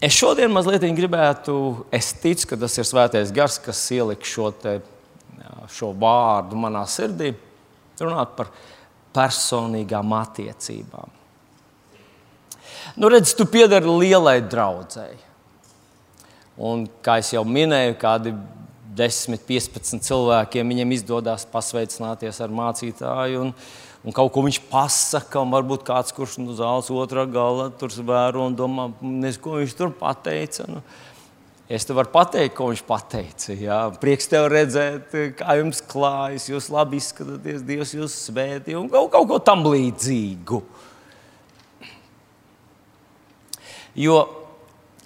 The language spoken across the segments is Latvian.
Es šodien mazliet gribētu, es ticu, ka tas ir svētais gars, kas ielika šo, te, šo vārdu manā sirdī, runāt par personīgām attiecībām. Nu, redz, tu piedari lielai draudzēji. Un, kā jau minēju, kādi 10, 15 cilvēkiem viņiem izdodas pasveicināties ar mācītāju. Un, un kaut ko viņš pasakā, un varbūt kāds, kurš no nu, zāles otrā gala tur vēro un domā, nezinu, ko viņš tur pateica. Nu, Es tev varu pateikt, ko viņš teica. Jā. Prieks tev redzēt, kā jums klājas, jūs labi izskatāties, Dievs jūs svētī un kaut, kaut ko tam līdzīgu. Jo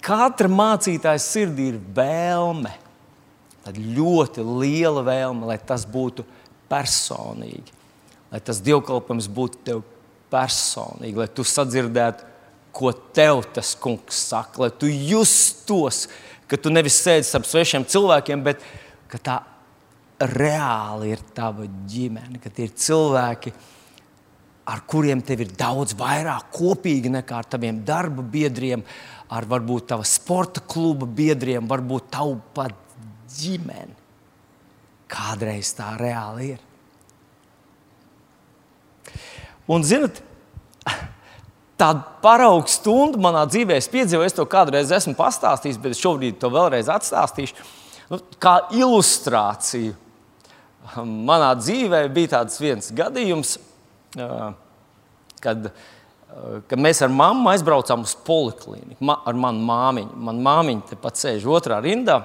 katra mācītāja sirdī ir vēlme, ļoti liela vēlme, lai tas būtu personīgi, lai tas dievkalpojums būtu tev personīgi, lai tu sadzirdētu, ko tev tas kungs saka, lai tu justos ka tu nevis sēdi starp svešiem cilvēkiem, bet ka tā reāli ir tava ģimene, ka tie ir cilvēki, ar kuriem tev ir daudz vairāk kopīgi nekā ar taviem darba biedriem, ar varbūt tava sporta kluba biedriem, varbūt tavu pat ģimeni. Kādreiz tā reāli ir. Un, zinot, tādu paraugu stundu manā dzīvē es piedzīvoju. Es to kādreiz esmu pastāstījis, bet šobrīd to vēlreiz atstāstīšu. Nu, kā ilustrācija manā dzīvē bija tāds viens gadījums, kad, kad mēs ar mammu aizbraucām uz poliklīniku. Ma, ar manu māmiņu. Manā māmiņa tepat sēž otrā rindā.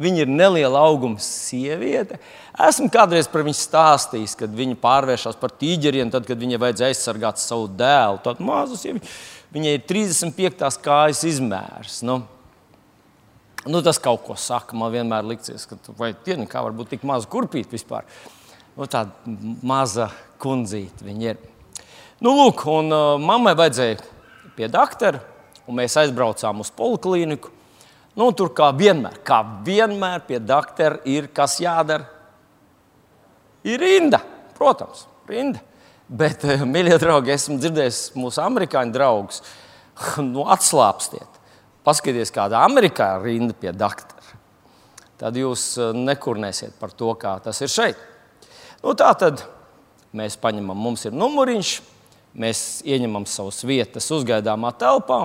Viņa ir neliela auguma sieviete. Esmu kādreiz par viņu stāstījis, kad viņa pārvēršas par tīģeriem, tad, kad viņai vajadzēja aizsargāt savu dēlu. Tad mazu sievieti. Viņai ir 35. kājas izmērs. Nu, nu, tas kaut ko saka. Man vienmēr liksies, ka vai tieni, kā var būt tik maza kurpīta vispār. Nu, tāda maza kundzīte viņa ir. Nu, lūk, un uh, mammai vajadzēja pie doktora, un mēs aizbraucām uz poliklīniku. Nu, tur kā vienmēr, kā vienmēr pie doktora ir kas jādara. Ir rinda, protams, rinda. Bet, eh, mīļie draugi, esmu dzirdējis mūsu amerikāņu draugus. Nu, atslābstiet, paskatieties, kāda Amerikā ir rinda pie doktora. Tad jūs eh, nekurnēsiet par to, kā tas ir šeit. Nu, tā tad mēs paņemam, mums ir numuriņš, mēs ieņemam savas vietas uzgaidāmā telpā.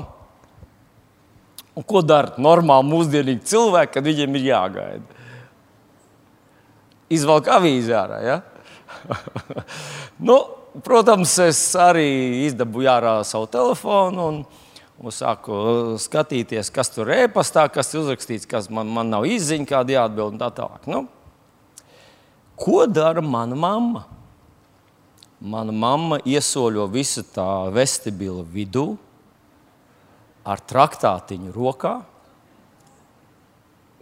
Un ko dara normāli mūsdienīgi cilvēki, kad viņiem ir jāgaida? Izvelk avīzi ārā. Ja? nu, protams, es arī izdabūju ārā savu telefonu. Un, Un sāku skatīties, kas tur ir e-pastā, kas ir uzrakstīts, kas man, man nav izziņa, kāda jāatbild un tā tālāk. Nu, ko dara mana mamma? Mana mamma iesoļo visu tā vestibila vidū, ar traktātiņu rokā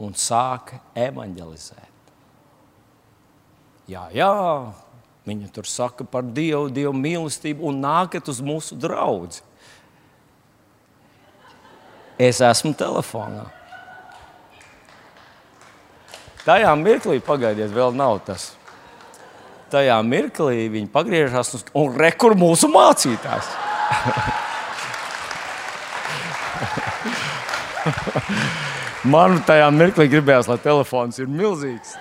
un sāka evanģelizēt. Jā, jā, viņa tur saka par Dievu, Dievu mīlestību un nākat uz mūsu draugu. Es esmu telefonā. Tajā mirklī, pagaidiet, vēl nav tas. Tajā mirklī viņi pagriežas un rekur mūsu mācītājs. Man tajā mirklī gribējās, lai telefons ir milzīgs.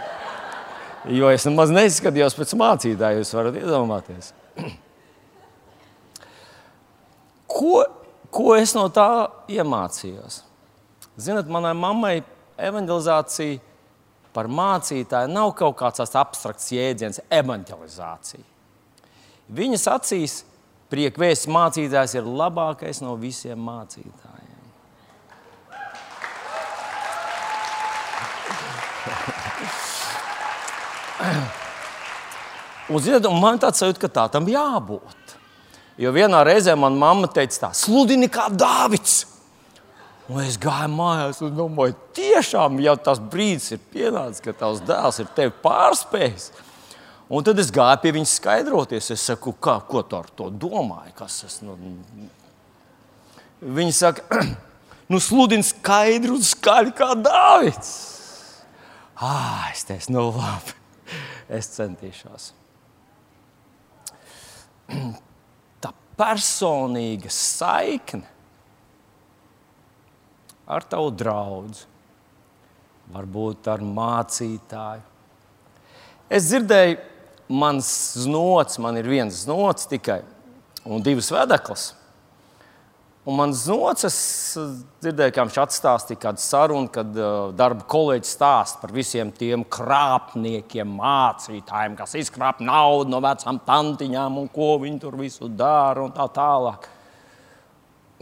Jo es nemaz neizskatījos pēc mācītāja, jūs varat iedomāties. Ko, ko es no tā iemācījos? Ziniet, manai mammai evanģelizācija par mācītāju nav kaut kāds tāds abstrakts jēdziens, evanģelizācija. Viņas acīs priekšvēsts mācītājs ir labākais no visiem mācītājiem. Un man tāds sajūta, ka tā tam jābūt. Jo vienā reizē manā mamma teica, tā sludini kā Dāvids. Un es gāju mājās un domāju, tiešām jau tas brīdis ir pienācis, kad tavs dēls ir tevi pārspējis. Un tad es gāju pie viņas skaidroties. Es saku, kā, ko tu ar to domāji? Kas es, nu... Viņa saka, nu, sludini skaidru un skaļi kā Dāvids. Ah, es teicu, nu labi, es centīšos. Tā personīga saikne ar tavu draugu, varbūt ar mācītāju. Es dzirdēju, mans znots, man ir viens znots tikai un divas vedeklas. Un man es dzirdēju, kā viņš atstāstīja kādu sarunu, kad uh, darba kolēģis stāsta par visiem tiem krāpniekiem, mācītājiem, kas izkrāp naudu no vecām tantiņām un ko viņi tur visu dara un tā tālāk.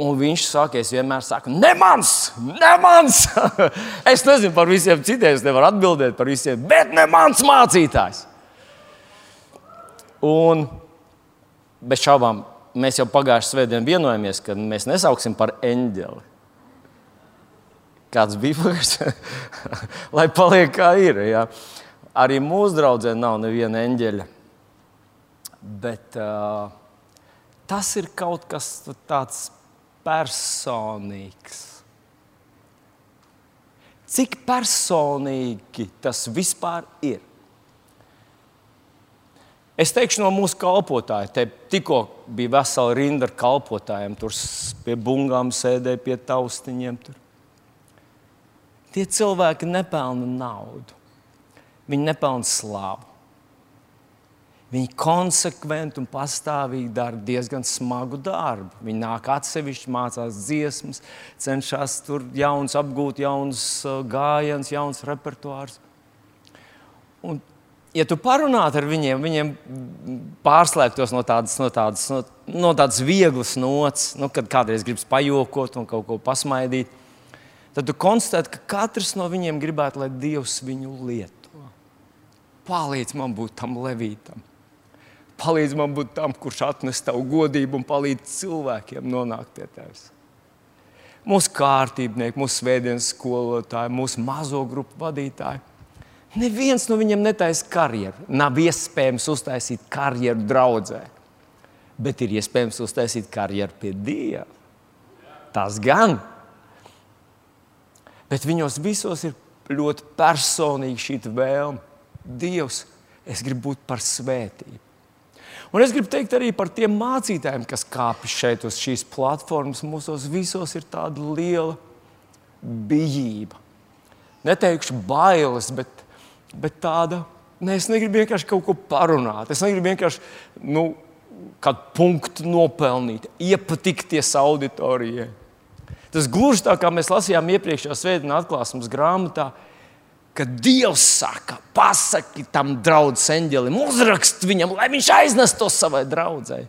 Un viņš saka, es vienmēr saku, ne mans, ne mans. es nezinu par visiem citiem, es nevaru atbildēt par visiem, bet ne mans mācītājs. Un bez šaubām mēs jau pagājušajā svētdienā vienojamies, ka mēs nesauksim par eņģeli. Kāds bija pagājušajā? Lai paliek kā ir. Ja? Arī mūsu draudzē nav neviena eņģeļa. Bet uh, tas ir kaut kas tāds personīgs. Cik personīgi tas vispār ir? Es teikšu, no mūsu kalpotāja, te tikko bija vesela rinda ar kalpotājiem, tur pie bungām sēdēja pie taustiņiem. Tur. Tie cilvēki nepelna naudu, viņi nepelna slavu. Viņi konsekventi un pastāvīgi dara diezgan smagu darbu. Viņi nāk atsevišķi, mācās dziesmas, cenšas tur jauns, apgūt jauns uh, gājienus, jauns repertuārs. Un, ja tu parunātu ar viņiem, viņiem pārslēgtos no tādas, no tādas, no, no tādas vieglas nots, nu, kad kādreiz gribas pajokot un kaut ko pasmaidīt, tad tu konstatē, ka katrs no viņiem gribētu, lai Dievs viņu lieto. Palīdz man būt tam levītam Palīdz man būt tam, kurš atnes tavu godību un palīdz cilvēkiem nonākt pie tevis. Mūsu kārtībnieki, mūsu svētdienas skolotāji, mūsu mazo grupu vadītāji. Neviens no viņiem netaisa karjeru. Nav iespējams uztaisīt karjeru draudzē, bet ir iespējams uztaisīt karjeru pie Dieva. Tas gan. Bet viņos visos ir ļoti personīgi šī vēlme. Dievs, es gribu būt par svētību. Un es gribu teikt arī par tiem mācītājiem, kas kāpj šeit uz šīs platformas. Mūsos visos ir tāda liela bijība. Neteikšu bailes, bet, bet tāda. Ne, es negribu vienkārši kaut ko parunāt. Es negribu vienkārši nu, kādu punktu nopelnīt, iepatikties auditorijai. Tas gluži tā, kā mēs lasījām iepriekšējā svētdienā atklāsmes grāmatā, ka Dievs saka, pasaki tam draugam, eņģelim, uzrakst viņam, lai viņš aiznes to savai draudzēji.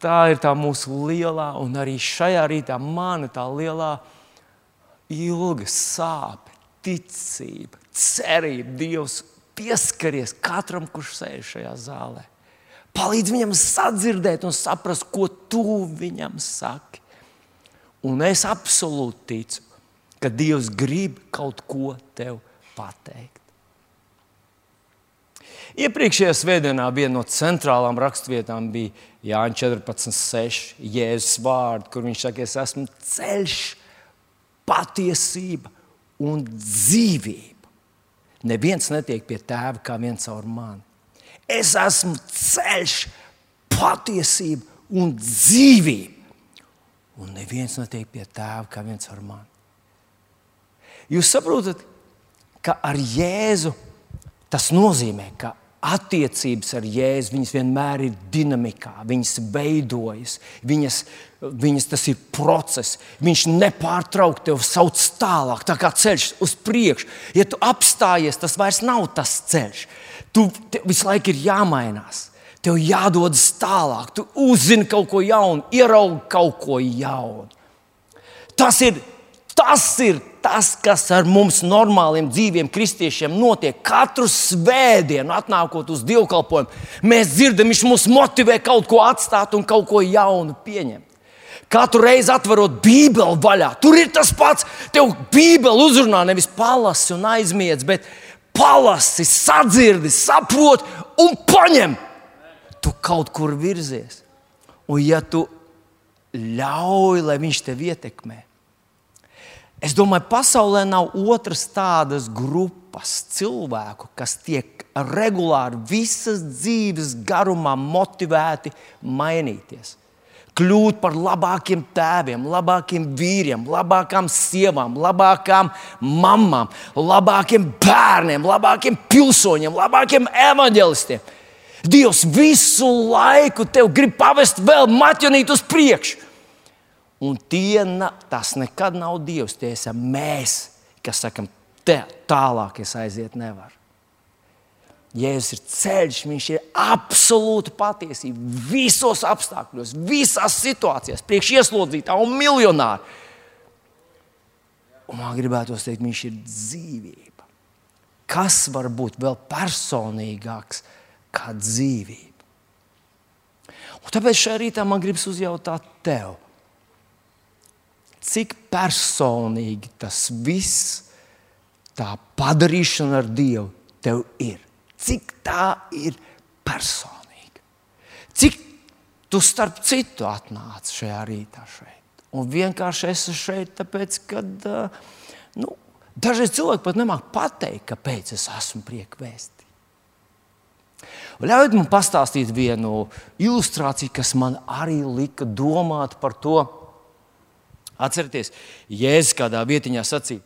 Tā ir tā mūsu lielā, un arī šajā rītā mana tā lielā ilga sāpe, ticība, cerība. Dievs pieskaries katram, kurš sēž šajā zālē. Palīdz viņam sadzirdēt un saprast, ko tu viņam saki. Un es absolūti ticu, ka Dievs grib kaut ko tev pateikt. Iepriekšējā svētdienā viena no centrālām raksturvietām bija Jānis 14,6. Jēzus vārds, kur viņš saka, es esmu ceļš, patiesība un dzīvība. Neviens netiek pie tēva kā viens caur mani. Es esmu ceļš, patiesība un dzīvība. Un neviens netiek pie tēva kā viens caur mani. Jūs saprotat, ka ar Jēzu tas nozīmē, ka attiecības ar Jēzu vienmēr ir dinamikā, viņas veidojas, viņas, viņas tas ir process. Viņš nepārtraukti tevi sauc tālāk, tā kā ceļš uz priekšu. Ja tu apstājies, tas vairs nav tas ceļš. Tu visu laiku ir jāmainās. Tev jādodas tālāk, tu uzzini kaut ko jaunu, ieraugi kaut ko jaunu. Tas ir Tas ir tas, kas ar mums, normāliem, dzīviem kristiešiem, notiek. Katru svētdienu, atnākot uz dievkalpojumu, mēs dzirdam, viņš mūs motivē kaut ko atstāt un kaut ko jaunu pieņemt. Katru reizi atverot Bībeli vaļā, tur ir tas pats. Tev Bībeli uzrunā nevis palasi un aizmiedz, bet palasi, sadzirdi, saproti un paņem. Tu kaut kur virzies. Un ja tu ļauj, lai viņš tevi ietekmē, Es domāju, pasaulē nav otras tādas grupas cilvēku, kas tiek regulāri visas dzīves garumā motivēti mainīties. Kļūt par labākiem tēviem, labākiem vīriem, labākām sievām, labākām mamām, labākiem bērniem, labākiem pilsoņiem, labākiem evanģelistiem. Dievs visu laiku tev grib pavest vēl maķinīt uz priekšu. Un tie, tas nekad nav Dievs, tie esam mēs, kas sakam, te tālāk es aiziet nevaru. Jēzus ir ceļš, viņš ir absolūta patiesība visos apstākļos, visās situācijās, priekš ieslodzītā un miljonāra. Un man gribētos teikt, viņš ir dzīvība. Kas var būt vēl personīgāks kā dzīvība? Un tāpēc šajā rītā man gribas uzjautāt tev, cik personīgi tas viss, tā padarīšana ar Dievu tev ir cik tā ir personīga. Cik tu starp citu atnāci šajā rītā šeit. Un vienkārši esi šeit, tāpēc, ka nu, dažreiz cilvēki pat nemāķi pateikt, kāpēc es esmu priekvēstī. Ļaujiet man pastāstīt vienu ilustrāciju, kas man arī lika domāt par to. Atcerieties, Jēzus kādā vietiņā sacīja,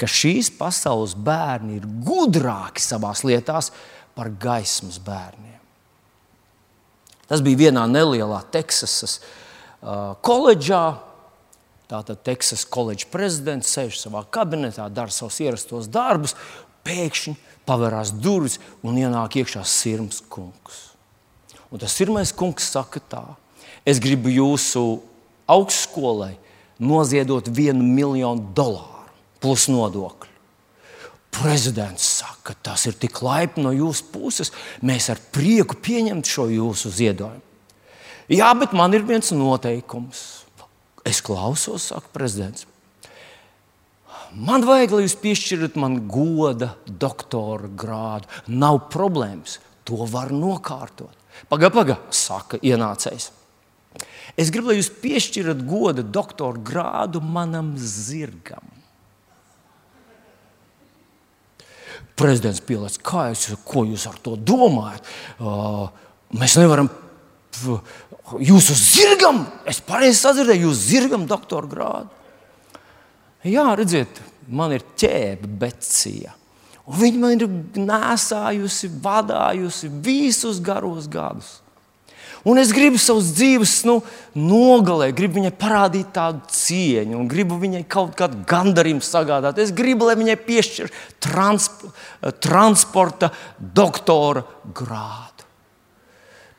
ka šīs pasaules bērni ir gudrāki savā lietās par gaismas bērniem. Tas bija vienā nelielā Teksasas uh, koledžā. Tātad Teksas koledžas prezidents sēž savā kabinetā, dara savus ierastos darbus, pēkšņi pavērās durvis un ienāk iekšā sirds kungs. Un tas sirmais kungs saka tā: Es gribu jūsu augstskolai noziedot vienu miljonu dolāru plus nodokļi. Prezidents saka, tas ir tik laipni no jūsu puses. Mēs ar prieku pieņemtu šo jūsu ziedojumu. Jā, bet man ir viens noteikums. Es klausos, saka prezidents. Man vajag, lai jūs piešķirat man goda doktora grādu. Nav problēmas, to var nokārtot. Pagaidi, pagaidi, saka ienācējs. Es gribu, lai jūs piešķirat goda doktora grādu manam zirgam. Prezidents pielādes, kā es, ko jūs ar to domājat? Uh, mēs nevaram. Jūsu zirgam, es pareizi sadzirdēju, jūsu zirgam doktora grādu. Jā, redziet, man ir ķēbe, becija. Viņa man ir nēsājusi, vadājusi visus garos gadus. Un es gribu savus dzīves nu, nogalēt, gribu viņai parādīt tādu cieņu, un gribu viņai kaut kādu gandarījumu sagādāt. Es gribu, lai viņai piešķir transp transporta doktora grādu.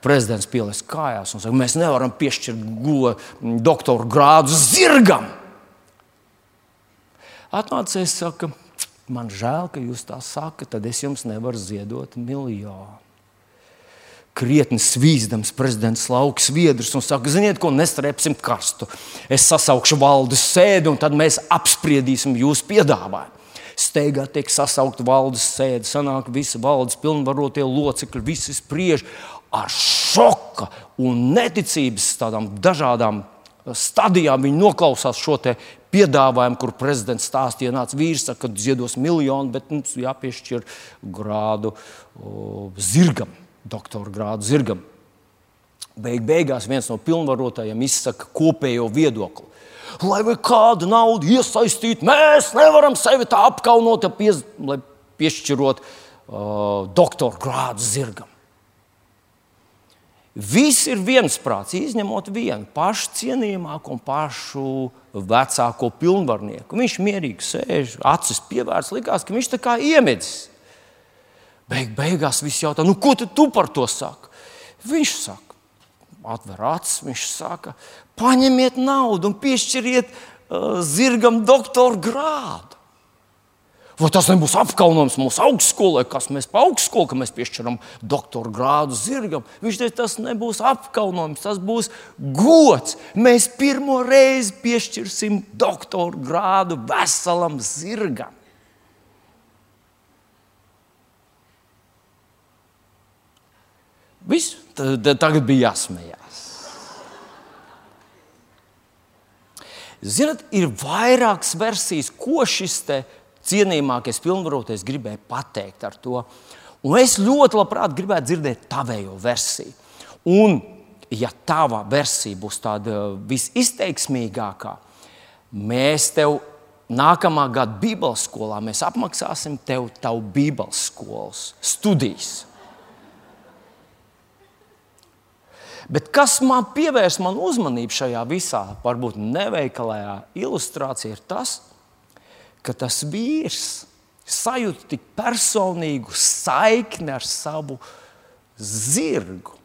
Prezidents pieliek kājās un saka, mēs nevaram piešķirt doktora grādu zirgam. Atnācējs saka, man žēl, ka jūs tā sakat, tad es jums nevaru ziedot miljonu krietni svīzdams prezidents Lauks Viedrs un saka, ziniet, ko nestrēpsim karstu. Es sasaukšu valdes sēdi un tad mēs apspriedīsim jūsu piedāvājumu. Steigā tiek sasaukta valdes sēde, sanāk visi valdes pilnvarotie locekļi, visi spriež ar šoka un neticības tādām dažādām stadijām. Viņi noklausās šo piedāvājumu, kur prezidents stāstīja, nāca vīrs, saka, ka ziedos miljonu, bet mums jāpiešķir grādu o, zirgam doktora grādu zirgam. Beig beigās viens no pilnvarotājiem izsaka kopējo viedokli. Lai kādu naudu iesaistītu, mēs nevaram sevi tā apkaunot, pies, lai piešķirot uh, doktora grādu zirgam. Viss ir viensprāts, izņemot vienu pašu cienījamāko un pašu vecāko pilnvarnieku. Viņš mierīgi sēž, acis pievērsts, likās, ka viņš tā kā iemedzis. Beig, beigās viss jautā, nu, ko tu par to saki? Viņš saka, atver acis, viņš saka, paņemiet naudu un piešķiriet uh, zirgam doktora grādu. Vai tas nebūs apkaunojums mūsu augstskolai, kas mēs pa augstskolu, ka mēs piešķiram doktora grādu zirgam? Viņš teica, tas nebūs apkaunojums, tas būs gods. Mēs pirmo reizi piešķirsim doktora grādu veselam zirgam. Viss, tagad bija jāsmējās. Ziniet, ir vairākas versijas, ko šis cienījamākais pilnvarotais gribēja pateikt ar to. Un es ļoti labprāt gribētu dzirdēt tavējo versiju. Un ja tava versija būs tāda visizteiksmīgākā, mēs tev nākamā gada Bībeles skolā apmaksāsim tev tavu Bībeles skolas studijas. Bet kas man pievērs manu uzmanību šajā visā, varbūt neveikalajā ilustrācijā, ir tas, ka tas vīrs sajūta tik personīgu saikni ar savu zirgu,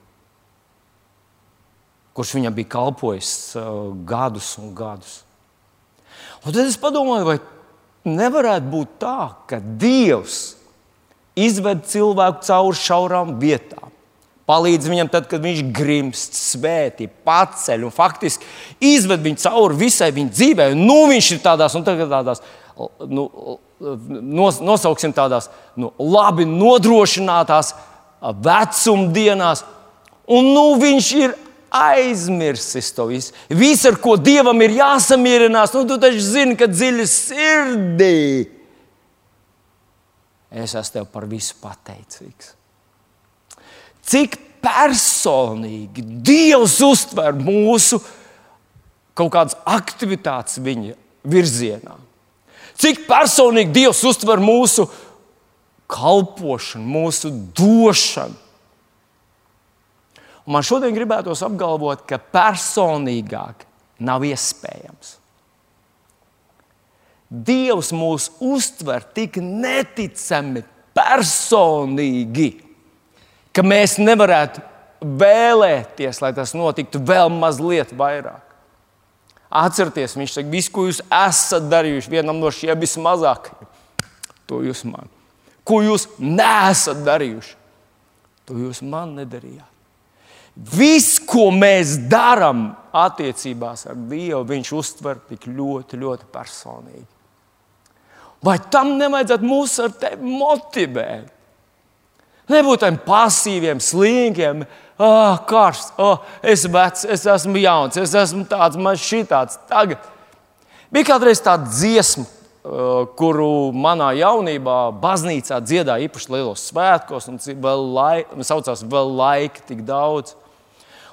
kurš viņam bija kalpojis uh, gadus un gadus. Un tad es padomāju, vai nevarētu būt tā, ka Dievs izved cilvēku cauri šaurām vietām. Palīdz viņam, tad, kad viņš grimst, svētī, paceļ un faktiski izved viņu cauri visai viņa dzīvē. Nu, viņš ir tādās un tādās, nu, nos, nosauksim tādās nu, labi nodrošinātās vecumdienās. Un nu, viņš ir aizmirsis to visu. Viss, ar ko dievam ir jāsamierinās, nu, tu taču zini, ka dziļi sirdī es esmu tev par visu pateicīgs. Cik personīgi Dievs uztver mūsu kaut kādas aktivitātes viņa virzienā. Cik personīgi Dievs uztver mūsu kalpošanu, mūsu došanu. Un man šodien gribētos apgalvot, ka personīgāk nav iespējams. Dievs mūs uztver tik neticami personīgi, ka mēs nevarētu vēlēties, lai tas notiktu vēl mazliet vairāk. Atcerieties, viņš saka, visu, ko jūs esat darījuši vienam no šiem vismazākajiem, to jūs man. Ko jūs neesat darījuši, to jūs man nedarījāt. Viss, ko mēs darām attiecībās ar Dievu, Viņš uztver tik ļoti, ļoti personīgi. Vai tam nevajadzētu mūs ar tevi motivēt? Nebūt tādiem pasīviem, slinkiem, ah, karsts, oh, es esmu vecs, es esmu jauns, es esmu tāds, man šī tāds. Tagad bija kādreiz tāda dziesma, kuru manā jaunībā baznīcā dziedāja īpaši lielos svētkos, un vēl laika, saucās vēl laika tik daudz.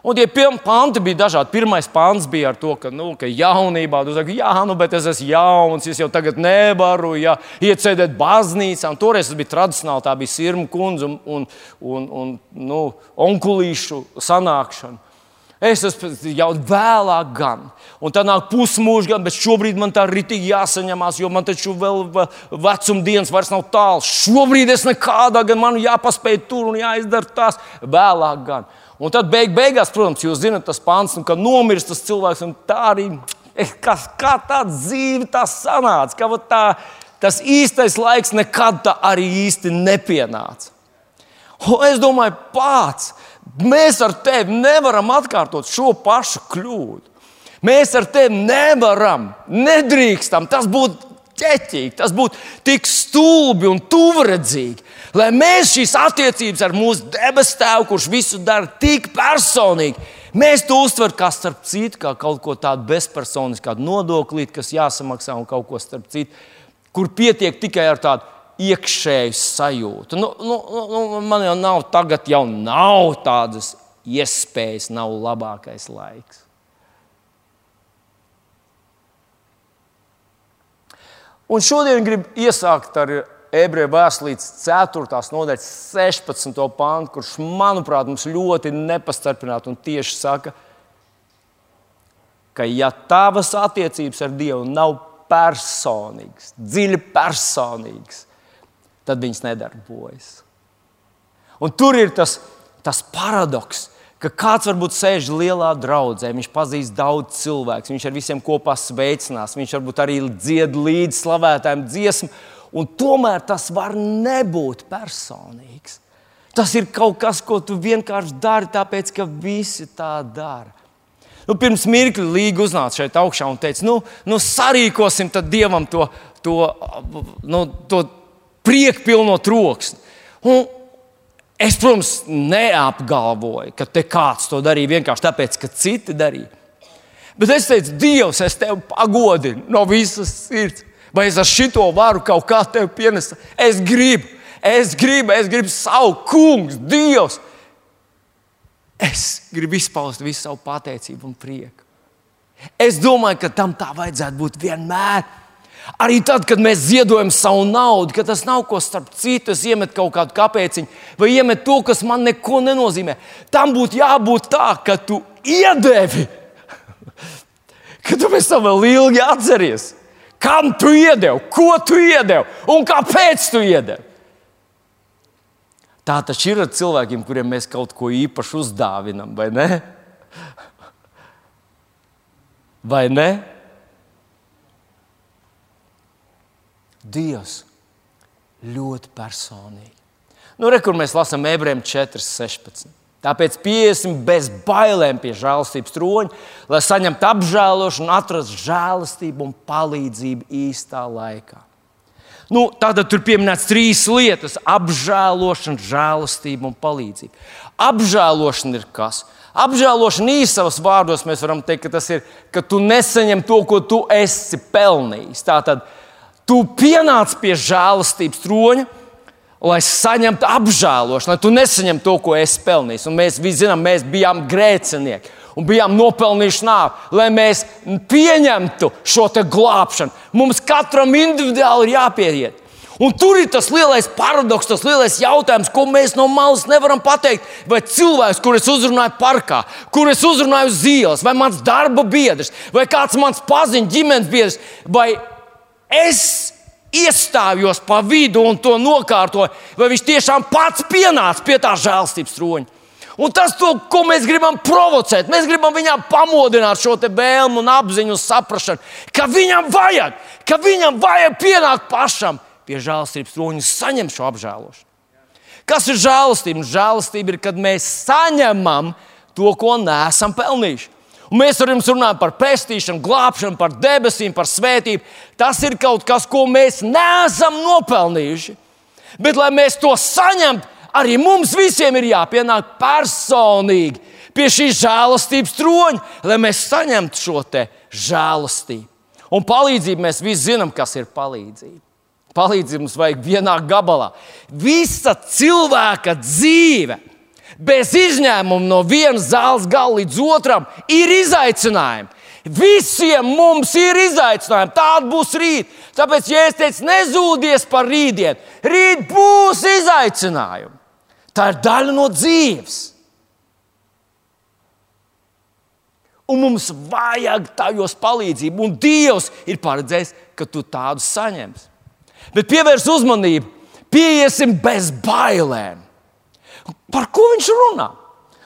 Un tie panti bija dažādi. Pirmais pants bija ar to, ka, nu, ka jaunībā tu saki, jā, nu, bet es esmu jauns, es jau tagad nevaru ja, iecēdēt baznīcā. Un toreiz tas bija tradicionāli, tā bija sirmu kundze un, un, un, un nu, onkulīšu sanākšana. Es esmu jau vēlāk, gan. Un tā nāk pusmūža, gan, bet šobrīd man tā ritīgi jāsaņemās, jo man taču vēl vecuma dienas vairs nav tālu. Šobrīd es nekādā, gan man jāpaspēj tur un jāizdara tās vēlāk. Gan. Un tad beig, beigās, protams, jūs zinat, tas pāns, nu, ka nomirst tas cilvēks. Tā arī eh, kas, kā tā dzīve tā sanāca, ka tā, tas īstais laiks nekad tā arī īsti nepienāca. Un es domāju, pats, mēs ar tevi nevaram atkārtot šo pašu kļūdu. Mēs ar tevi nevaram, nedrīkstam. Tas būtu ķeķīgi, tas būtu tik stulbi un tuvredzīgi. Lai mēs šīs attiecības ar mūsu debesu tēvu, kurš visu dara tik personīgi, mēs to uztveram kā starp citu, kā kaut ko tādu bezpersonisku, kādu nodoklīti, kas jāsamaksā un kaut ko starp citu, kur pietiek tikai ar tādu iekšēju sajūtu. Nu, nu, nu, man jau nav, tagad jau nav tādas iespējas, nav labākais laiks. Un šodien gribu iesākt ar ebreju vēstulītes 4. nodaļas 16. pāntu, kurš, manuprāt, mums ļoti nepastarpināti un tieši saka, ka, ja tavas attiecības ar Dievu nav personīgas, dziļi personīgas, tad viņas nedarbojas. Un tur ir tas, tas paradoks, ka kāds varbūt sēž lielā draudzē, viņš pazīst daudz cilvēku, viņš ar visiem kopā sveicinās, viņš varbūt arī dzied līdzi slavētājiem dziesmu, un tomēr tas var nebūt personīgs. Tas ir kaut kas, ko tu vienkārši dari, tāpēc ka visi tā dara. Nu, pirms mirkli Līga uznāca šeit augšā un teica, nu, nu sarīkosim dievam to, to, nu, to prieku pilno troksni. Un, Es, protams, neapgalvoju, ka te kāds to darīja vienkārši tāpēc, ka citi darīja. Bet es teicu, Dievs, es tevi pagodinu no visas sirds. Vai es ar šito varu kaut kā tevi pienest? Es gribu, es gribu, es gribu savu kungu, Dievs. es gribu izpaust visu savu pateicību un prieku. Es domāju, ka tam tā vajadzētu būt vienmēr. Arī tad, kad mēs ziedojam savu naudu, ka tas nav ko starp citu, es iemetu kaut kādu kāpēciņu, vai iemetu to, kas man neko nenozīmē. Tam būtu jābūt tā, ka tu iedevi, ka tu pēc tam vēl ilgi atceries, kam tu iedevi, ko tu iedevi un kāpēc tu iedevi. Tā taču ir ar cilvēkiem, kuriem mēs kaut ko īpašu uzdāvinam, vai ne? Vai ne? Dievs ļoti personīgi. Nu, re, kur mēs lasām ebrejiem 4,16. Tāpēc piesim bez bailēm pie žēlastības troņa, lai saņemtu apžēlošanu, atrastu žēlastību un palīdzību īstā laikā. Nu, Tātad tur pieminēts trīs lietas - apžēlošana, žēlastība un palīdzība. Apžēlošana ir kas? Apžēlošana īsavas vārdos mēs varam teikt, ka tas ir, ka tu nesaņem to, ko tu esi pelnījis. Tātad tu pienāc pie žēlastības troņa, lai saņemtu apžēlošanu, lai tu nesaņemtu to, ko esi pelnījis. Un mēs visi zinām, mēs bijām grēcinieki un bijām nopelnījuši nāvi, lai mēs pieņemtu šo glābšanu. Mums katram individuāli ir jāpieiet. Un tur ir tas lielais paradoks, tas lielais jautājums, ko mēs no malas nevaram pateikt. Vai cilvēks, kurus uzrunāju parkā, kurus uzrunāju uz ielas, vai mans darba biedrs, vai kāds mans paziņas, ģimenes biedrs, vai es iestājos pa vidu un to nokārtoju, vai viņš tiešām pats pienāca pie tā žēlstības troņa. Un tas, to, ko mēs gribam provocēt, mēs gribam viņam pamodināt šo vēlmu, un apziņu saprāšanu, ka viņam vajag, ka viņam vajag pienākt pašam pie žēlastības troņa un saņemt šo apžēlošanu. Kas ir žēlastība? Žēlastība ir, kad mēs saņemam to, ko neesam pelnījuši. Mēs varam runāt par pestīšanu, glābšanu, par debesīm, par svētību. Tas ir kaut kas, ko mēs neesam nopelnījuši. Bet, lai mēs to saņemtu, arī mums visiem ir jāpienāk personīgi pie šīs žēlastības troņa, lai mēs saņemtu šo žēlastību. Un palīdzību mēs visi zinām, kas ir palīdzība. Palīdzību mums vajag vienā gabalā. Visa cilvēka dzīve, bez izņēmuma no vienas zāles gala līdz otram, ir izaicinājumi. Visiem mums ir izaicinājumi. Tāda būs rīt. Tāpēc, ja es teicu, nezūdies par rītdienu, rīt būs izaicinājumi. Tā ir daļa no dzīves. Un mums vajag tajos palīdzību, un Dievs ir paredzējis, ka tu tādus saņemsi. Bet pievērs uzmanību, pieiesim bez bailēm. Par ko viņš runā?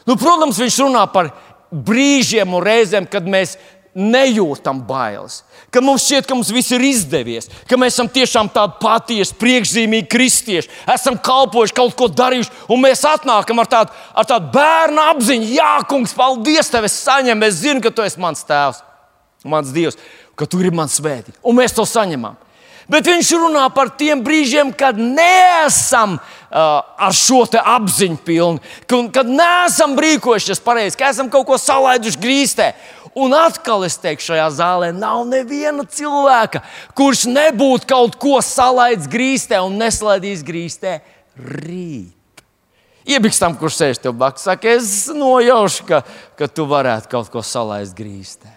Nu, protams, viņš runā par brīžiem un reizēm, kad mēs nejūtam bailes, ka mums šķiet, ka mums viss ir izdevies, ka mēs esam tiešām tādi patiesi, priekšzīmīgi kristieši, esam kalpojuši, kaut ko darījuši, un mēs atnākam ar tādu, ar tādu bērnu apziņu, Jā, kungs, paldies, tev es saņemu, es zinu, ka tu esi mans tēvs, mans dievs, ka tu esi mans svētītājs, un mēs to saņemam. Bet viņš runā par tiem brīžiem, kad neesam ar šo apziņu pilni, kad, kad neesam rīkojušies pareizi, ka esam kaut ko salaiduši grīstē. Un atkal es teikšu, šajā zālē nav neviena cilvēka, kurš nebūtu kaut ko salaidis grīstē un neslaidījis grīstē rīt. Iebikstam, kurš sēž tev blakus, saka, es nojaušu, ka, ka tu varētu kaut ko salaist grīstē.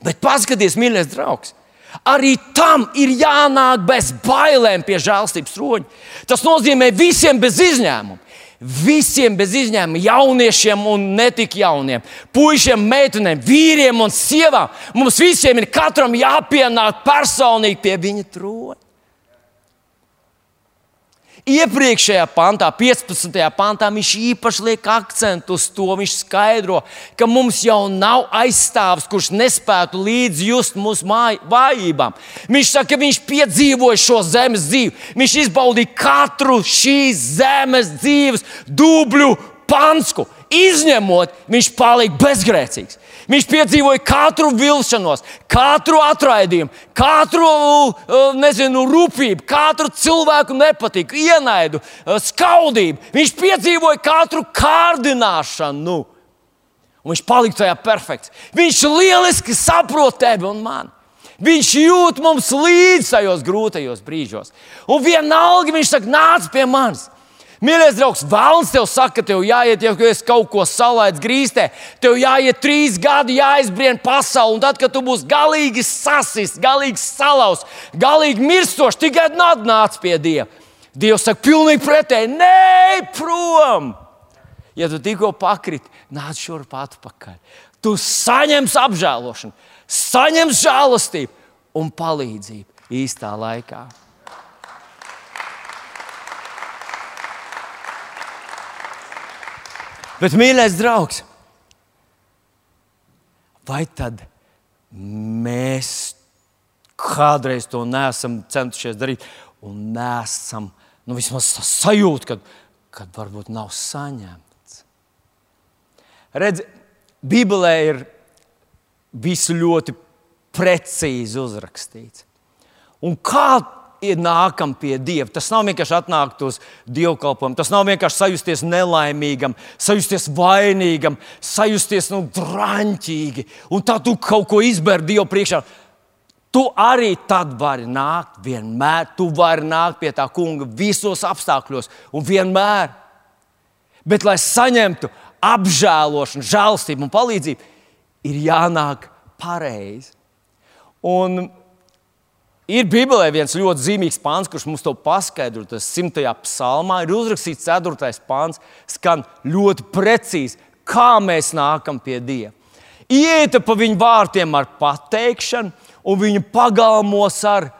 Bet paskatieties, mīļais draugs, arī tam ir jānāk bez bailēm pie žēlstības troņa. Tas nozīmē visiem bez izņēmuma. Visiem bez izņēmuma, jauniešiem un ne tik jauniem, puišiem, meitenēm, vīriem un sievām. Mums visiem ir katram jāpienāk personīgi pie viņa troņa. Iepriekšējā pantā, 15. pantā, viņš īpaši liek akcentu uz to. Viņš skaidro, ka mums jau nav aizstāvis, kurš nespētu līdzi just mūsu vājībām. Viņš saka, ka viņš piedzīvoja šo zemes dzīvi. Viņš izbaudīja katru šīs zemes dzīves dubļu pansku. Izņemot, viņš palika bezgrēcīgs. Viņš piedzīvoja katru vilšanos, katru atraidījumu, katru uh, nezinu, rūpību, katru cilvēku nepatiku, ienaidu, uh, skaudību. Viņš piedzīvoja katru kārdināšanu. Un viņš palika tajā perfekts. Viņš lieliski saprot tevi un mani. Viņš jūt mums līdzi tajos grūtajos brīžos. Un vienalga viņš saka, nāc pie manis. Mīļais draugs, vēlams tev saka, ka tev jāiet, ja esi kaut ko salaicis grīstē, tev jāiet trīs gadi, jāizbrien pasauli. Un tad, kad tu būsi galīgi sasis, galīgi salauz, galīgi mirstošs, tikai nāc pie Dieva. Dievs saka, pilnīgi pretēji, nē, prom! Ja tu tikko pakriti, nāc šurp atpakaļ. Tu saņemsi apžēlošanu, saņemsi žēlastību un palīdzību īstā laikā. Bet, mīļais draugs, vai tad mēs kādreiz to neesam centušies darīt, un nesam nu, vismaz sajūta, ka, kad varbūt nav saņemts? Redz, Bībelē ir visu ļoti precīzi uzrakstīts. Un kā nākam pie Dieva. Tas nav vienkārši atnākt uz dievkalpojumu, tas nav vienkārši sajusties nelaimīgam, sajusties vainīgam, sajusties nu, drāmķīgi. Un tā tu kaut ko izbēri Dievu priekšā. Tu arī tad vari nākt vienmēr. Tu vari nākt pie tā kunga visos apstākļos un vienmēr. Bet, lai saņemtu apžēlošanu, žēlstību un palīdzību, ir jānāk pareizi. Un Ir Bībelē viens ļoti zīmīgs pāns, kurš mums to paskaidro. Tas simtajā psalmā ir uzrakstīts 4. pāns, skan ļoti precīzi, kā mēs nākam pie Dieva. Iet pa viņu vārtiem ar pateikšanu, un viņu pagalmos ar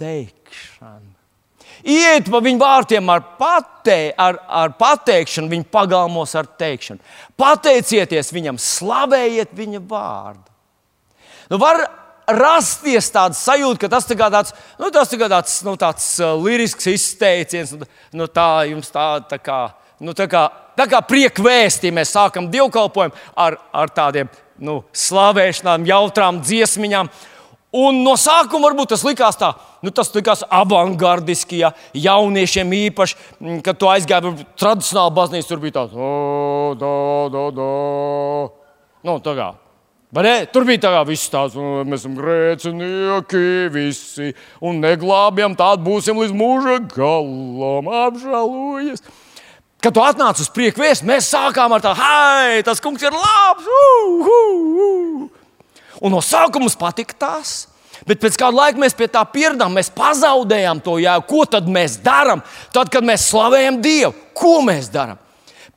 teikšanu. Iet pa viņu vārtiem ar, pate, ar, ar pateikšanu, viņa pagalmos ar teikšanu. Pateicieties viņam, slavējiet viņa vārdu. Nu, var rasties tāda sajūta, ka tas tā tāds, nu, tas tā tāds, nu, tāds lirisks izteiciens, nu, tā jums tā, tā kā. Nu, tā kā, tā kā prieka vēstī mēs sākam dievkalpojumu ar, ar tādiem nu, slavēšanām, jautrām dziesmiņām. Un no sākuma varbūt tas likās tā, nu, tas likās avangardiski, ja jauniešiem īpaši, mm, kad tu aizgāji uz tradicionālu baznīcu, tur bija tāds - do, do, do. Nu, tā kā Tur bija tā, viss tāds, nu, mēs esam grēcinieki, visi, un neglābjam, tādu būsim līdz mūža galam, apžēlojies. Kad tu atnāc uz priekšu vēstu, mēs sākām ar tādu, hei, tas kungs ir labs! Uh, uh, uh. Un no sākuma mums patika tas. Bet pēc kāda laika mēs pie tā pieradām, mēs pazaudējām to jēgu. Ko tad mēs darām? Tad, kad mēs slavējam Dievu, ko mēs darām?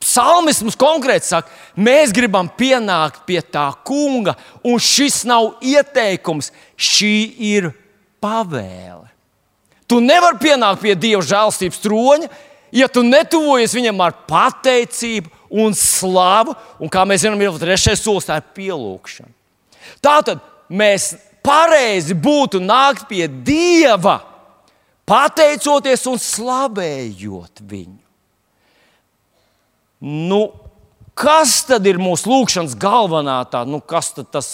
Psalmis mums konkrēti saka, mēs gribam pienākt pie tā kunga, un šis nav ieteikums, šī ir pavēle. Tu nevari pienākt pie Dieva žēlstības troņa, ja tu netuvojies viņam ar pateicību un slavu, un kā mēs zinām, ir trešais solis, tā ir pielūgšana. Tātad mēs pareizi būtu nākt pie Dieva, pateicoties un slavējot viņu. Nu, kas tad ir mūsu lūkšanas galvenā tā, nu, kas tas,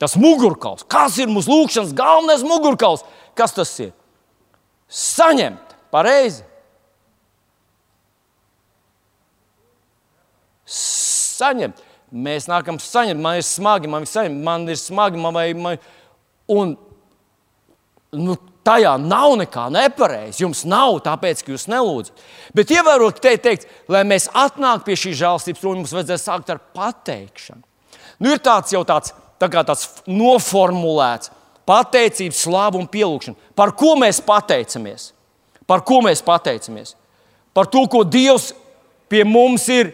tas mugurkauls? Kas ir mūsu lūkšanas galvenais mugurkauls? Kas tas ir? Saņemt, pareizi. Saņemt. Mēs nākam saņemt, man ir smagi, man ir saņemt, man ir smagi, man vai, man... un nu, tajā nav nekā nepareizi. Jums nav, tāpēc, ka jūs nelūdzat. Bet ievērot, te teikt, lai mēs atnāktu pie šīs žēlstības, to mums vajadzēs sākt ar pateikšanu. Nu, ir tāds jau tāds, tā tāds noformulēts pateicības, slāvu un pielūgšanu. Par ko mēs pateicamies? Par ko mēs pateicamies? Par to, ko Dievs pie mums ir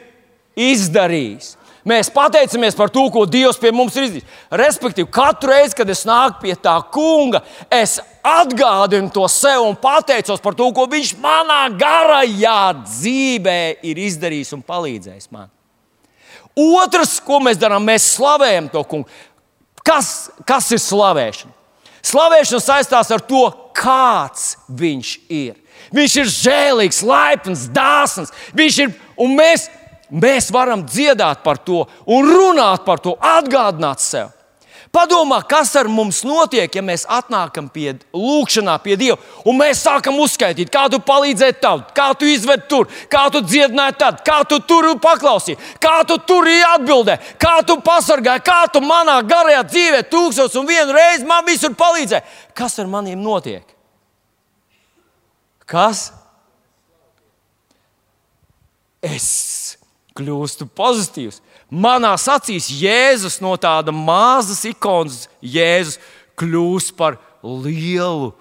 izdarījis. Mēs pateicamies par to, ko Dievs pie mums ir izdarījis. Respektīvi, katru reizi, kad es nāku pie tā kunga, es atgādinu to sev un pateicos par to, ko viņš manā garajā dzīvē ir izdarījis un palīdzējis man. Otrs, ko mēs darām, mēs slavējam to kungu. Kas, kas ir slavēšana? Slavēšana saistās ar to, kāds viņš ir. Viņš ir žēlīgs, laipns, dāsns. Viņš ir, un mēs Mēs varam dziedāt par to un runāt par to, atgādināt sev. Padomā, kas ar mums notiek, ja mēs atnākam pie lūkšanā, pie Dieva, un mēs sākam uzskaitīt, kā tu palīdzēji tam, kā tu izvedi tur, kā tu dziedināji tad, kā tu tur paklausīji, kā tu tur atbildēji, kā tu pasargāji, kā tu manā garajā dzīvē tūkstoš un vienu reizi man visur palīdzēji. Kas ar maniem notiek? Kas? es kļūstu pozitīvs. Manā acīs Jēzus no tāda mazas ikonas, Jēzus kļūst par lielu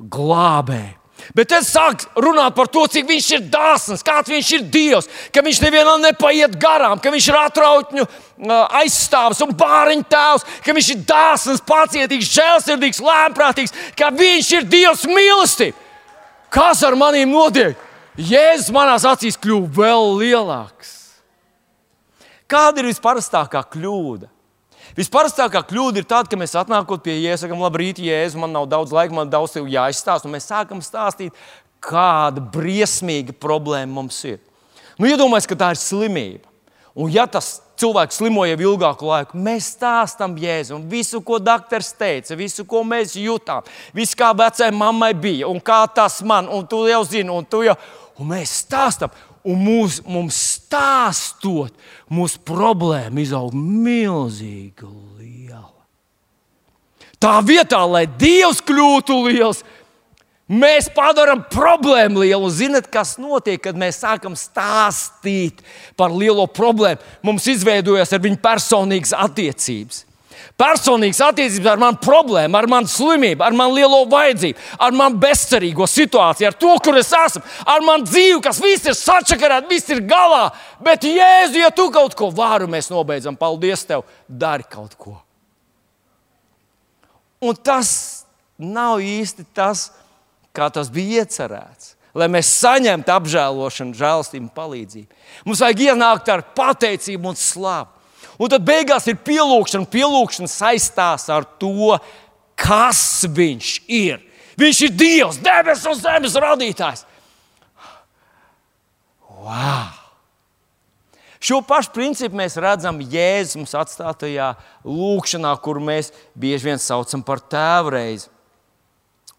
glābēju. Bet es sāku runāt par to, cik viņš ir dāsns, kāds viņš ir Dievs, ka viņš nevienam nepaiet garām, ka viņš ir atrautņu aizstāvis un bāriņu tēvs, ka viņš ir dāsns, pacietīgs, žēlsirdīgs, lēmprātīgs, ka viņš ir Dievs mīlestība. Kas ar maniem notiek? Jēzus manās acīs kļuva vēl lielāks. Kāda ir visparastākā kļūda? Visparastākā kļūda ir tāda, ka mēs atnākot pie Jēzus, sakām, labrīt, Jēzus, man nav daudz laika, man daudz tev jāizstāsta. Mēs sākam stāstīt, kāda briesmīga problēma mums ir. Nu, iedomājieties, ka tā ir slimība. Un, ja tas cilvēks slimo jau ilgāku laiku, mēs stāstām Jēzum visu, ko doktors teica, visu, ko mēs jutām, visu, kā vecai mammai bija, un kā tas man, un tu jau zini, un tu jau, un mēs stāstām. Un mūs, mums stāstot, mūsu problēma izaug milzīgi liela. Tā vietā, lai Dievs kļūtu liels, mēs padarām problēmu lielu. Ziniet, kas notiek, kad mēs sākam stāstīt par lielo problēmu? Mums izveidojas ar viņu personīgas attiecības personīgas attiecības ar manu problēmu, ar manu slimību, ar manu lielo vajadzību, ar manu bezcerīgo situāciju, ar to, kur es esmu, ar manu dzīvi, kas viss ir sačakarēts, viss ir galā. Bet, Jēzu, ja tu kaut ko vari, mēs nobeidzam, paldies tev, dari kaut ko. Un tas nav īsti tas, kā tas bija iecerēts. Lai mēs saņemtu apžēlošanu, žēlstību un palīdzību. Mums vajag ienākt ar pateicību un slāpu. Un tad beigās ir pielūgšana. Pielūgšana saistās ar to, kas viņš ir. Viņš ir Dievs, debesu un zemes radītājs. Wow! Šo pašu principu mēs redzam Jēzus mums atstātajā lūkšanā, kuru mēs bieži vien saucam par tēvu reizi.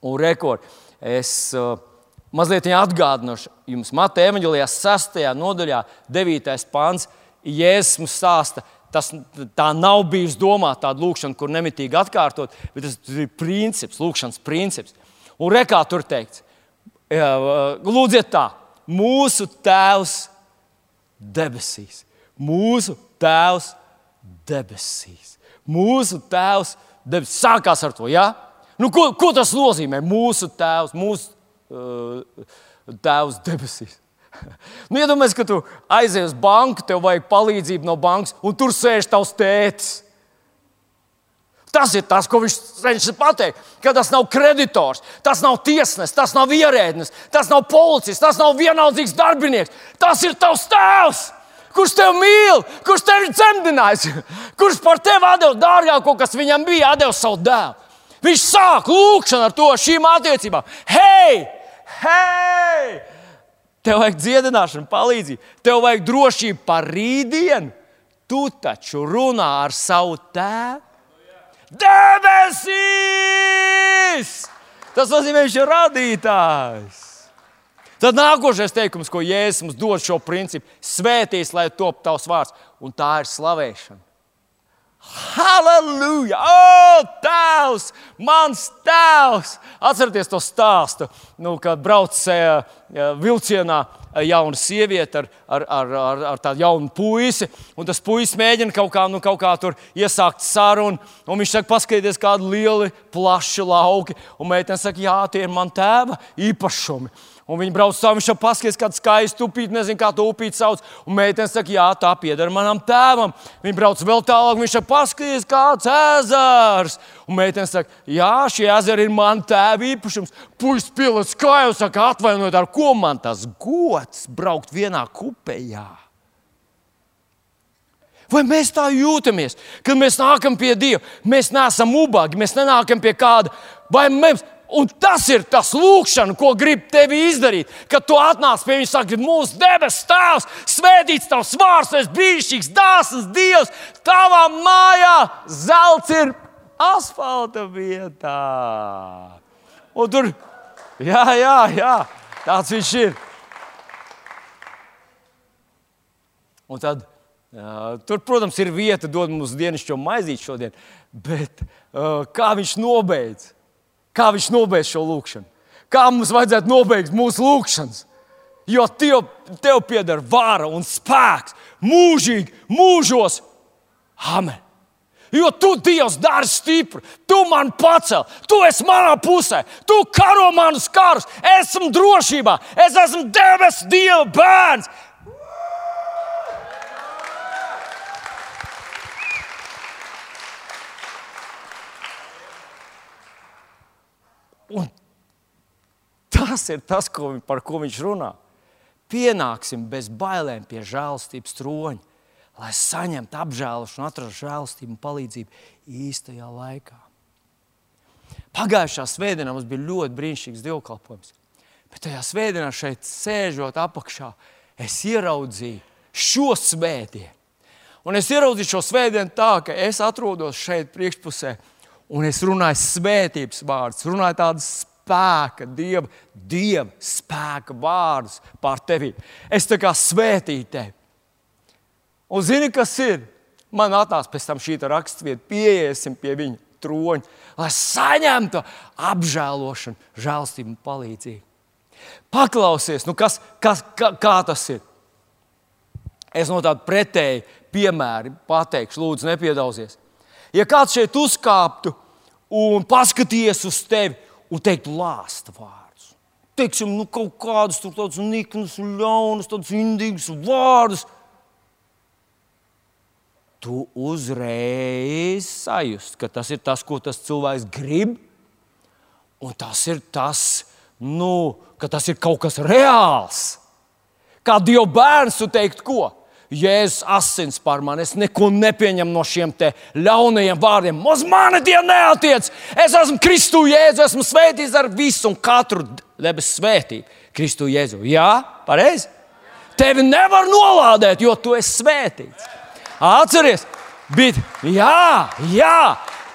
Un rekord, es uh, mazliet atgādināšu jums, Mateja evanģēlijā 6. nodaļā, 9. pāns. Jēzus mums stāsta, Tas tā nav bijis domāta tāda lūkšana, kur nemitīgi atkārtot, bet tas ir princips, lūkšanas princips. Un rekā tur teikts, lūdziet tā, mūsu Tēvs debesīs, mūsu Tēvs debesīs, mūsu Tēvs debesīs. Sākās ar to? Ja? Nu, ko, ko tas nozīmē? Mūsu Tēvs, mūsu uh, Tēvs debesīs. Nu, Iedomājieties, ka tu aizies uz banku, tev vajag palīdzību no bankas, un tur sēž tavs tēvs. Tas ir tas, ko viņš cenšas pateikt. Ka tas nav kreditors, tas nav tiesnesis, tas nav ierēdnis, tas nav policists, tas nav vienaldzīgs darbinieks. Tas ir tavs tēvs, kurš tevi mīl, kurš tevi ir dzemdinājis, kurš par tevi devis dārgāko, kas viņam bija, devis savu dēlu. Viņš sāk lūkšanu ar to šīm attiecībām. Hei, hei! Tev vajag dziedināšanu, palīdzību, tev vajag drošību par rītdienu. Tu taču runā ar savu tēvu. Debesīs! Tas nozīmē, viņš ir radītājs. Tad nākošais teikums, ko Jēzus mums dod šo principu, svētīs, lai top tavs vārds, un tā ir slavēšana. Halleluja! O, tēvs, mans tēvs! Atcerieties to stāstu, nu, kad braucēja vilcienā jauna sieviete ar, ar, ar, ar, ar tādu jaunu puisi. Tas puisis mēģina kaut kā, nu, kaut kā tur iesākt sarunu. Un viņš saka, paskatieties, kādi lieli, plaši lauki. Un meitene saka, jā, tie ir man tēva īpašumi. Un viņi brauc viņš jau paskatās, kāda skaista upīte, nezinu, kā to upīti sauc. Un meitene saka, jā, tā pieder manam tēvam. Viņi brauc vēl tālāk, viņš jau paskatās, kāds ezers. Un meitene saka, jā, šie ezeri ir man tēva īpašums. Puisis pielicis kāju, saka, atvainojiet, ar ko man tas gods braukt vienā kupejā. Vai mēs tā jūtamies, kad mēs nākam pie Dieva? Mēs neesam ubagi, mēs nenākam pie kāda. Vai mēs, Un tas ir tas lūkšana, ko grib tevi izdarīt. Kad tu atnāc pie viņa, saka, mūsu debesu tēvs, svētīts tavs vārds, es brīnišķīgs, dāsns Dievs, tavā mājā zelts ir asfalta vietā. Un tur, jā, jā, jā, tāds viņš ir. Un tad, uh, tur, protams, ir vieta, dod mums dienascho maizīti šodien, bet uh, kā viņš nobeidz? Kā viņš nobeidz šo lūkšanu? Kā mums vajadzētu nobeigt mūsu lūkšanas? Jo tev, tev pieder vara un spēks mūžīgi, mūžos. Amen. Jo tu, Dievs, dari stipru, tu man pacēl, tu esi manā pusē, tu karo manus karus, esmu drošībā, es esmu debesu Dieva bērns. Tas ir tas, ko, par ko viņš runā. Pienāksim bez bailēm pie žēlstības troņa, lai saņemtu apžēlošanu, atrastu žēlstību un palīdzību īstajā laikā. Pagājušā svētdienā mums bija ļoti brīnišķīgs dievkalpojums. Bet tajā svētdienā, šeit sēžot apakšā, es ieraudzīju šo svētdienu. Un es ieraudzīju šo svētdienu tā, ka es atrodos šeit priekšpusē, un es runāju svētības vārdus, runāju tādas spēka, dieva, dieva spēka vārdus pār tevi. Es tā kā svētīju tevi. Un zini, kas ir? Man atnāca pēc tam šī raksturvieta, pieiesim pie viņa troņa, lai saņemtu apžēlošanu, žēlstību un palīdzību. Paklausies, nu kas, kas, kā, kā tas ir. Es no tāda pretēji piemēra pateikšu, lūdzu, nepiedauzies. Ja kāds šeit uzkāptu un paskatījies uz tevi un teiktu lāsta vārdus, teiksim, nu, kaut kādus tādus niknus, ļaunus, tādus indīgus vārdus, tu uzreiz sajust, ka tas ir tas, ko tas cilvēks grib, un tas ir tas, nu, ka tas ir kaut kas reāls. Kā Dieva bērns, tu teikt, ko? Jēzus asins par mani. Es neko nepieņemu no šiem ļaunajiem vārdiem. Uz mani tie neatiec. Es esmu Kristu Jēzu, esmu svētīts ar visu un katru debesu svētību. Kristu Jēzu. Jā, pareizi. Tevi nevar nolādēt, jo tu esi svētīts. Atceries, bet jā, jā.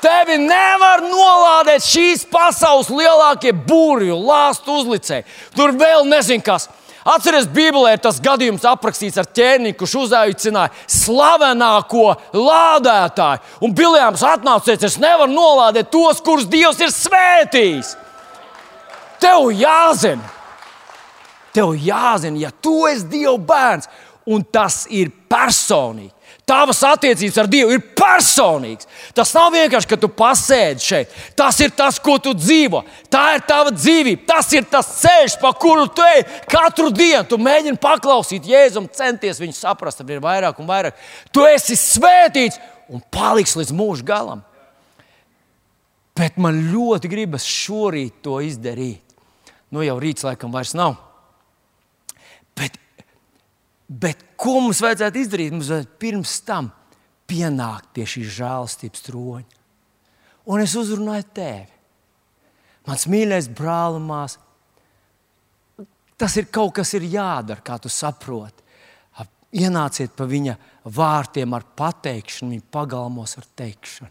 Tevi nevar nolādēt šīs pasaules lielākie burbuļu, lāstu uzlicēji. Tur vēl nezinu, kas. Atcerieties, Bībelē ir tas gadījums aprakstīts ar ķēniņu, kurš uzaicināja slavenāko lādētāju. Un un teica, es nevaru nolādēt tos, kurus Dievs ir svētījis. Tev jāzina, tev jāzina, ja tu esi Dieva bērns, un tas ir personīgi. Tavas attiecības ar Dievu ir personīgas. Tas nav vienkārši, ka tu pasēdi šeit. Tas ir tas, ko tu dzīvo. Tā ir tava dzīvība. Tas ir tas ceļš, pa kuru tu ej katru dienu. Tu mēģini paklausīt Jēzum, centies viņu saprast, tad ir vairāk un vairāk. Tu esi svētīts un paliks līdz mūža galam. Bet man ļoti gribas šorīt to izdarīt. Nu, jau rīts laikam vairs nav. Bet Bet ko mums vajadzētu izdarīt? Mums vajadzētu pirms tam pienākt pie šīs žēlastības troņa. Un es uzrunāju tevi. Mans mīļais brāl māsas. Tas ir kaut kas ir jādara, kā tu saproti. Ienāciet pa viņa vārtiem ar pateikšanu, viņa pagalmos ar teikšanu.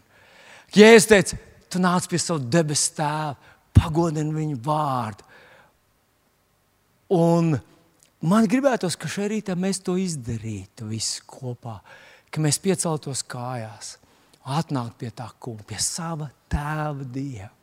Ja es teicu, tu nāc pie sava debesu tēva, pagodini viņu vārdu. Un Man gribētos, ka šajā rītā mēs to izdarītu visi kopā, ka mēs pieceltos kājās, atnāktu pie tā kunga, pie sava tēva dieva